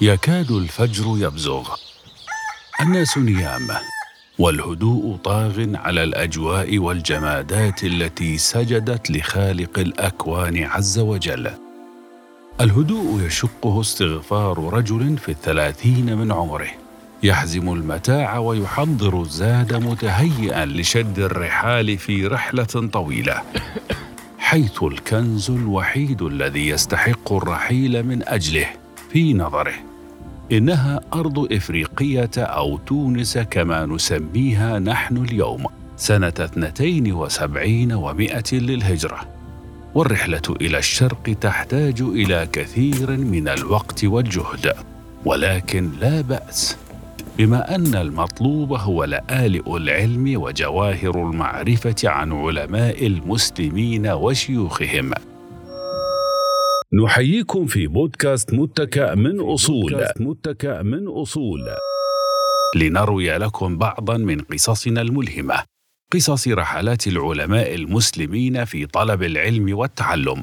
يكاد الفجر يبزغ. الناس نيام والهدوء طاغ على الأجواء والجمادات التي سجدت لخالق الأكوان عز وجل. الهدوء يشقه استغفار رجل في الثلاثين من عمره. يحزم المتاع ويحضر الزاد متهيئا لشد الرحال في رحلة طويلة. حيث الكنز الوحيد الذي يستحق الرحيل من أجله في نظره. إنها أرض إفريقية أو تونس كما نسميها نحن اليوم اثنتين وسبعين ومائة للهجرة. والرحلة إلى الشرق تحتاج إلى كثير من الوقت والجهد ولكن لا بأس. بما أن المطلوب هو لآلئ العلم وجواهر المعرفة عن علماء المسلمين وشيوخهم. نحييكم في بودكاست متكأ من أصول. متكأ من أصول. لنروي لكم بعضا من قصصنا الملهمة. قصص رحلات العلماء المسلمين في طلب العلم والتعلم.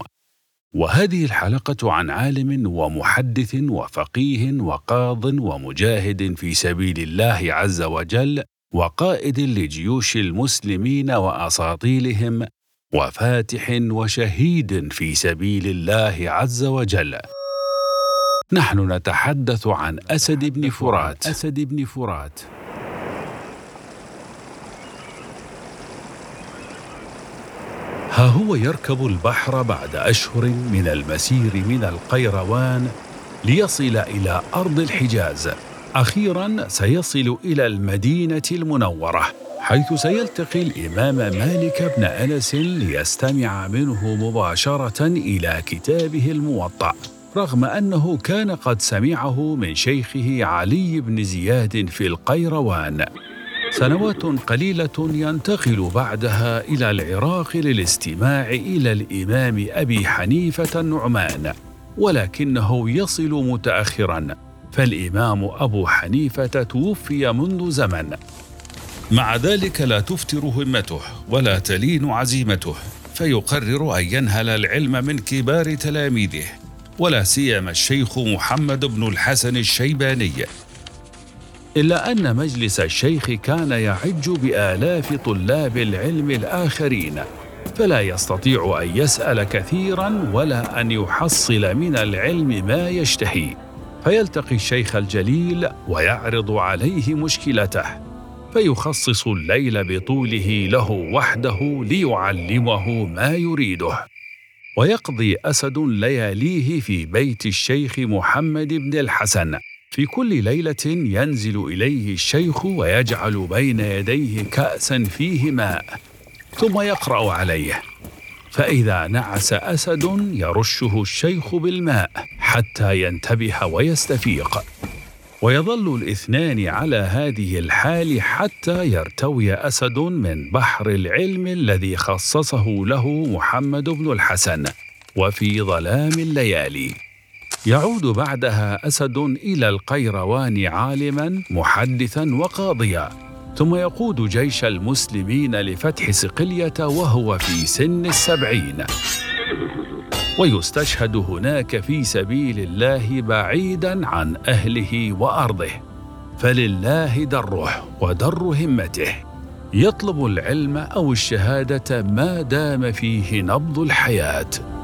وهذه الحلقة عن عالم ومحدث وفقيه وقاض ومجاهد في سبيل الله عز وجل وقائد لجيوش المسلمين وأساطيلهم وفاتح وشهيد في سبيل الله عز وجل. نحن نتحدث عن أسد بن فرات. أسد بن فرات. ها هو يركب البحر بعد أشهر من المسير من القيروان ليصل إلى أرض الحجاز. أخيرا سيصل إلى المدينة المنورة. حيث سيلتقي الإمام مالك بن أنس ليستمع منه مباشرة إلى كتابه الموطأ رغم أنه كان قد سمعه من شيخه علي بن زياد في القيروان. سنوات قليلة ينتقل بعدها إلى العراق للاستماع إلى الإمام أبي حنيفة النعمان ولكنه يصل متأخرا فالإمام أبو حنيفة توفي منذ زمن. مع ذلك لا تفتر همته ولا تلين عزيمته فيقرر أن ينهل العلم من كبار تلاميذه ولا سيما الشيخ محمد بن الحسن الشيباني. إلا أن مجلس الشيخ كان يعج بآلاف طلاب العلم الآخرين فلا يستطيع أن يسأل كثيرا ولا أن يحصل من العلم ما يشتهي. فيلتقي الشيخ الجليل ويعرض عليه مشكلته. فيخصص الليل بطوله له وحده ليعلمه ما يريده. ويقضي أسد لياليه في بيت الشيخ محمد بن الحسن. في كل ليلة ينزل إليه الشيخ ويجعل بين يديه كأسا فيه ماء ثم يقرأ عليه. فإذا نعس أسد يرشه الشيخ بالماء حتى ينتبه ويستفيق. ويظل الاثنان على هذه الحال حتى يرتوي أسد من بحر العلم الذي خصصه له محمد بن الحسن وفي ظلام الليالي. يعود بعدها أسد إلى القيروان عالما محدثا وقاضيا. ثم يقود جيش المسلمين لفتح صقليه وهو في سن السبعين. ويستشهد هناك في سبيل الله بعيدا عن أهله وأرضه. فلله دره ودر همته. يطلب العلم أو الشهادة ما دام فيه نبض الحياة.